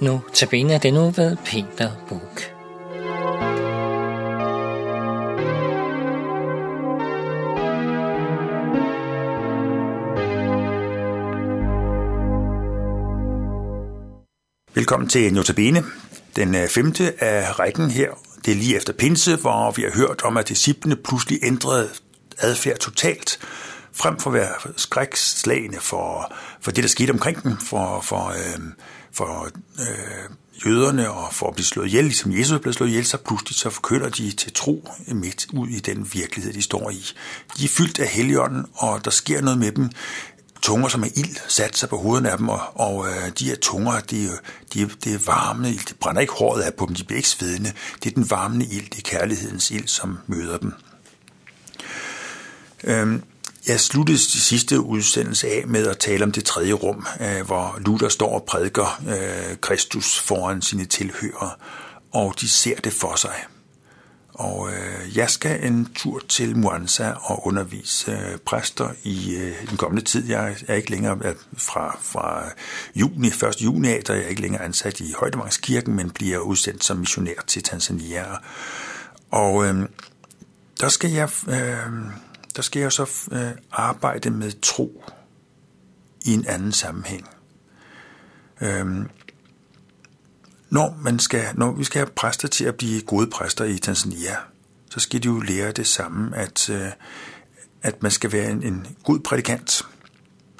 Nu tabene det nu ved Peter Buk. Velkommen til Notabene, den øh, femte af rækken her. Det er lige efter pinse, hvor vi har hørt om, at disciplene pludselig ændrede adfærd totalt, frem for at være skrækslagende for, for det, der skete omkring dem, for, for, øh, for øh, jøderne og for at blive slået ihjel, ligesom Jesus blev slået ihjel, så pludselig så forkynder de til tro midt ud i den virkelighed, de står i. De er fyldt af heligånden, og der sker noget med dem tunger, som er ild, sat sig på hovedet af dem, og, og øh, de her tunger, de, de, det er varme ild, det brænder ikke håret af på dem, de bliver ikke svedende. Det er den varme ild, det er kærlighedens ild, som møder dem. Øhm, jeg sluttede de sidste udsendelse af med at tale om det tredje rum, øh, hvor Luther står og prædiker øh, Kristus foran sine tilhørere, og de ser det for sig. Og øh, jeg skal en tur til Muanza og undervise præster i den kommende tid. Jeg er ikke længere fra, fra juni, 1. juni af, jeg er ikke længere ansat i Højdemangskirken, men bliver udsendt som missionær til Tanzania. Og øh, der skal jeg... Øh, der skal jeg så øh, arbejde med tro i en anden sammenhæng. Øhm, når, man skal, når vi skal have præster til at blive gode præster i Tanzania, så skal de jo lære det samme, at, øh, at man skal være en, en god prædikant.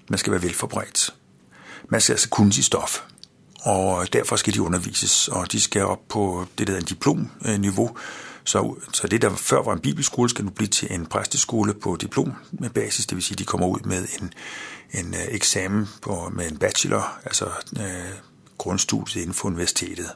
Man skal være velforberedt. Man skal altså kunne sit stof. Og derfor skal de undervises, og de skal op på det, der er en diplomniveau, øh, så, så det, der før var en bibelskole, skal nu blive til en præsteskole på diplom med basis. Det vil sige, at de kommer ud med en, en øh, eksamen på, med en bachelor, altså øh, grundstudiet inden for universitetet.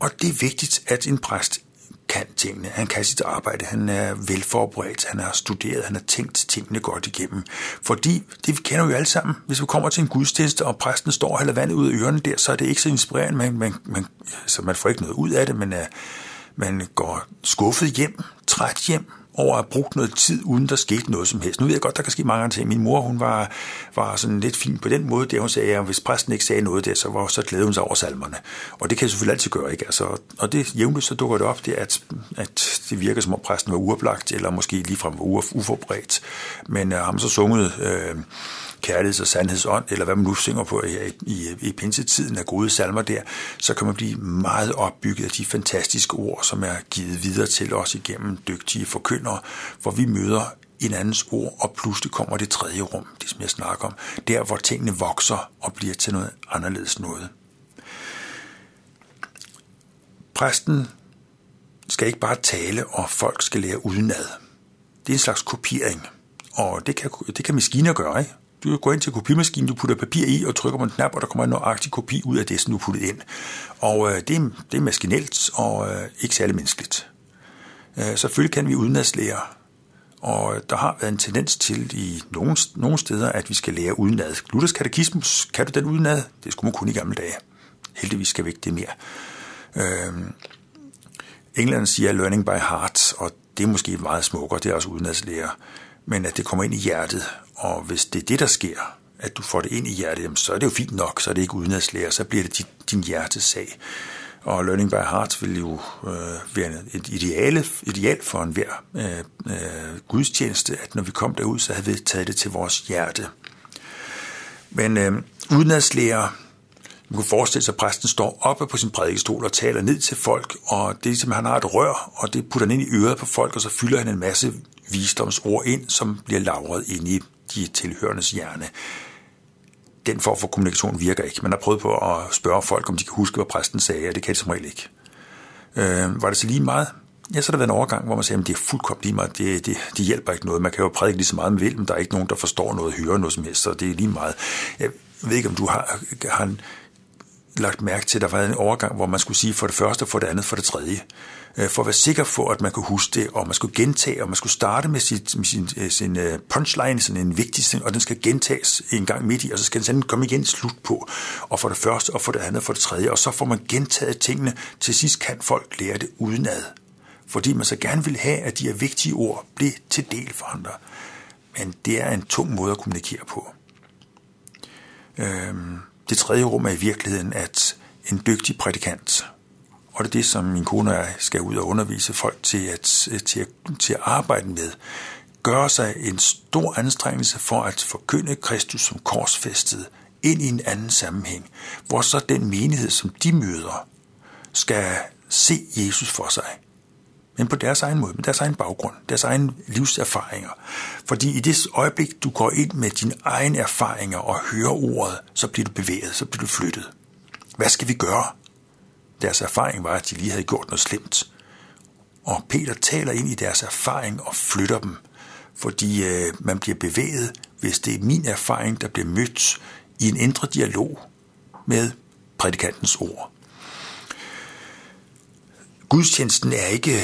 Og det er vigtigt, at en præst kan tingene. Han kan sit arbejde, han er velforberedt, han har studeret, han har tænkt tingene godt igennem. Fordi, det kender vi jo alle sammen, hvis vi kommer til en gudstjeneste, og præsten står og hælder vandet ud af ørerne der, så er det ikke så inspirerende, man, man, man, så man får ikke noget ud af det, men uh, man går skuffet hjem, træt hjem, over at have brugt noget tid, uden der skete noget som helst. Nu ved jeg godt, der kan ske mange andre ting. Min mor, hun var, var sådan lidt fin på den måde, der hun sagde, at hvis præsten ikke sagde noget der, så, var, så glædede hun sig over salmerne. Og det kan jeg selvfølgelig altid gøre, ikke? Altså, og det jævnligt så dukker det op, det at, at det virker som om præsten var uoplagt, eller måske ligefrem var uforberedt. Men uh, ham så sunget... Øh, kærligheds- og sandhedsånd, eller hvad man nu synger på i, i, i pinsetiden af gode salmer der, så kan man blive meget opbygget af de fantastiske ord, som er givet videre til os igennem dygtige forkyndere, hvor vi møder en andens ord, og pludselig kommer det tredje rum, det som jeg snakker om, der hvor tingene vokser og bliver til noget anderledes noget. Præsten skal ikke bare tale, og folk skal lære udenad. Det er en slags kopiering, og det kan, det kan maskiner gøre, ikke? Du går ind til kopimaskinen, du putter papir i og trykker på en knap, og der kommer en nøjagtig kopi ud af det, som du puttet ind. Og øh, det, er, det er maskinelt og øh, ikke særlig menneskeligt. Øh, selvfølgelig kan vi udenadslære, og der har været en tendens til i nogle, nogle steder, at vi skal lære udenad. Luthers katekismus, kan du den udenad? Det skulle man kun i gamle dage. Heldigvis skal vi ikke det mere. Øh, England siger learning by heart, og det er måske meget smukkere, det er også udenadslære, men at det kommer ind i hjertet, og hvis det er det, der sker, at du får det ind i hjertet, jamen, så er det jo fint nok, så er det ikke udenadslære, så bliver det din, din hjertesag. Og Learning by Heart vil jo øh, være et ideale, ideal for enhver øh, øh, gudstjeneste, at når vi kom derud, så havde vi taget det til vores hjerte. Men øh, udenadslære, man kunne forestille sig, at præsten står oppe på sin prædikestol og taler ned til folk, og det er som han har et rør, og det putter han ind i øret på folk, og så fylder han en masse visdomsord ind, som bliver lavret ind i de tilhørendes hjerne. Den form for kommunikation virker ikke. Man har prøvet på at spørge folk, om de kan huske, hvad præsten sagde, og det kan de som regel ikke. Øh, var det så lige meget? Ja, så har der været en overgang, hvor man siger, at det er fuldkommen lige meget, det, det, det hjælper ikke noget. Man kan jo prædike lige så meget, man vil, men der er ikke nogen, der forstår noget, hører noget som helst, så det er lige meget. Jeg ved ikke, om du har, har lagt mærke til, at der var en overgang, hvor man skulle sige for det første, for det andet, for det tredje. Øh, for at være sikker på, at man kunne huske det, og man skulle gentage, og man skulle starte med, sit, med sin, øh, sin øh, punchline, sådan en vigtig ting, og den skal gentages en gang midt i, og så skal den sådan komme igen slut på. Og for det første, og for det andet, og for det tredje, og så får man gentaget tingene. Til sidst kan folk lære det udenad. Fordi man så gerne vil have, at de her vigtige ord bliver til del for andre. Men det er en tung måde at kommunikere på. Øhm, det tredje rum er i virkeligheden, at en dygtig prædikant, og det er det, som min kone og jeg skal ud og undervise folk til at, til at, til at arbejde med, gøre sig en stor anstrengelse for at forkynde Kristus som korsfæstet ind i en anden sammenhæng, hvor så den menighed, som de møder, skal se Jesus for sig. Men på deres egen måde, med deres egen baggrund, deres egen livserfaringer. Fordi i det øjeblik, du går ind med dine egne erfaringer og hører ordet, så bliver du bevæget, så bliver du flyttet. Hvad skal vi gøre? Deres erfaring var, at de lige havde gjort noget slemt. Og Peter taler ind i deres erfaring og flytter dem, fordi øh, man bliver bevæget, hvis det er min erfaring, der bliver mødt i en indre dialog med prædikantens ord. Gudstjenesten er ikke,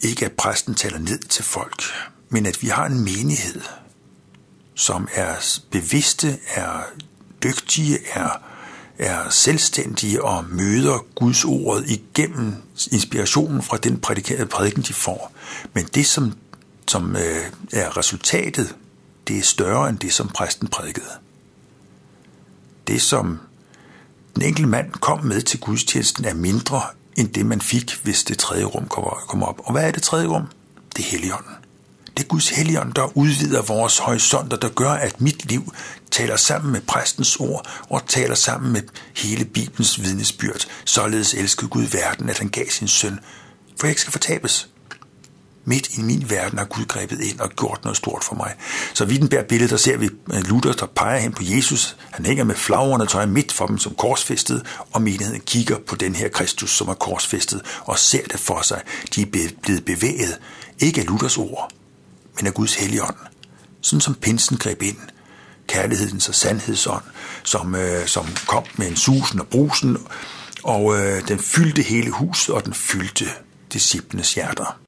ikke, at præsten taler ned til folk, men at vi har en menighed, som er bevidste, er dygtige, er, er selvstændige og møder Guds ordet igennem inspirationen fra den prædiken, de får. Men det, som, som øh, er resultatet, det er større end det, som præsten prædikede. Det, som den enkelte mand kom med til gudstjenesten, er mindre end det, man fik, hvis det tredje rum kommer op. Og hvad er det tredje rum? Det er Helligånden. Det er Guds Helligånd, der udvider vores horisonter, der gør, at mit liv taler sammen med præstens ord og taler sammen med hele Bibelens vidnesbyrd. Således elskede Gud verden, at han gav sin søn, for jeg ikke skal fortabes. Midt i min verden har Gud grebet ind og gjort noget stort for mig. Så vi den bærer billede, der ser vi øh, Luther, der peger hen på Jesus. Han hænger med flagrende tøj midt for dem som korsfæstet, og menigheden kigger på den her Kristus, som er korsfæstet, og ser det for sig. De er blevet bevæget, ikke af Luthers ord, men af Guds helligånd. Sådan som pinsen greb ind. Kærlighedens og sandhedsånd, som, øh, som kom med en susen og brusen, og øh, den fyldte hele huset, og den fyldte disciplenes hjerter.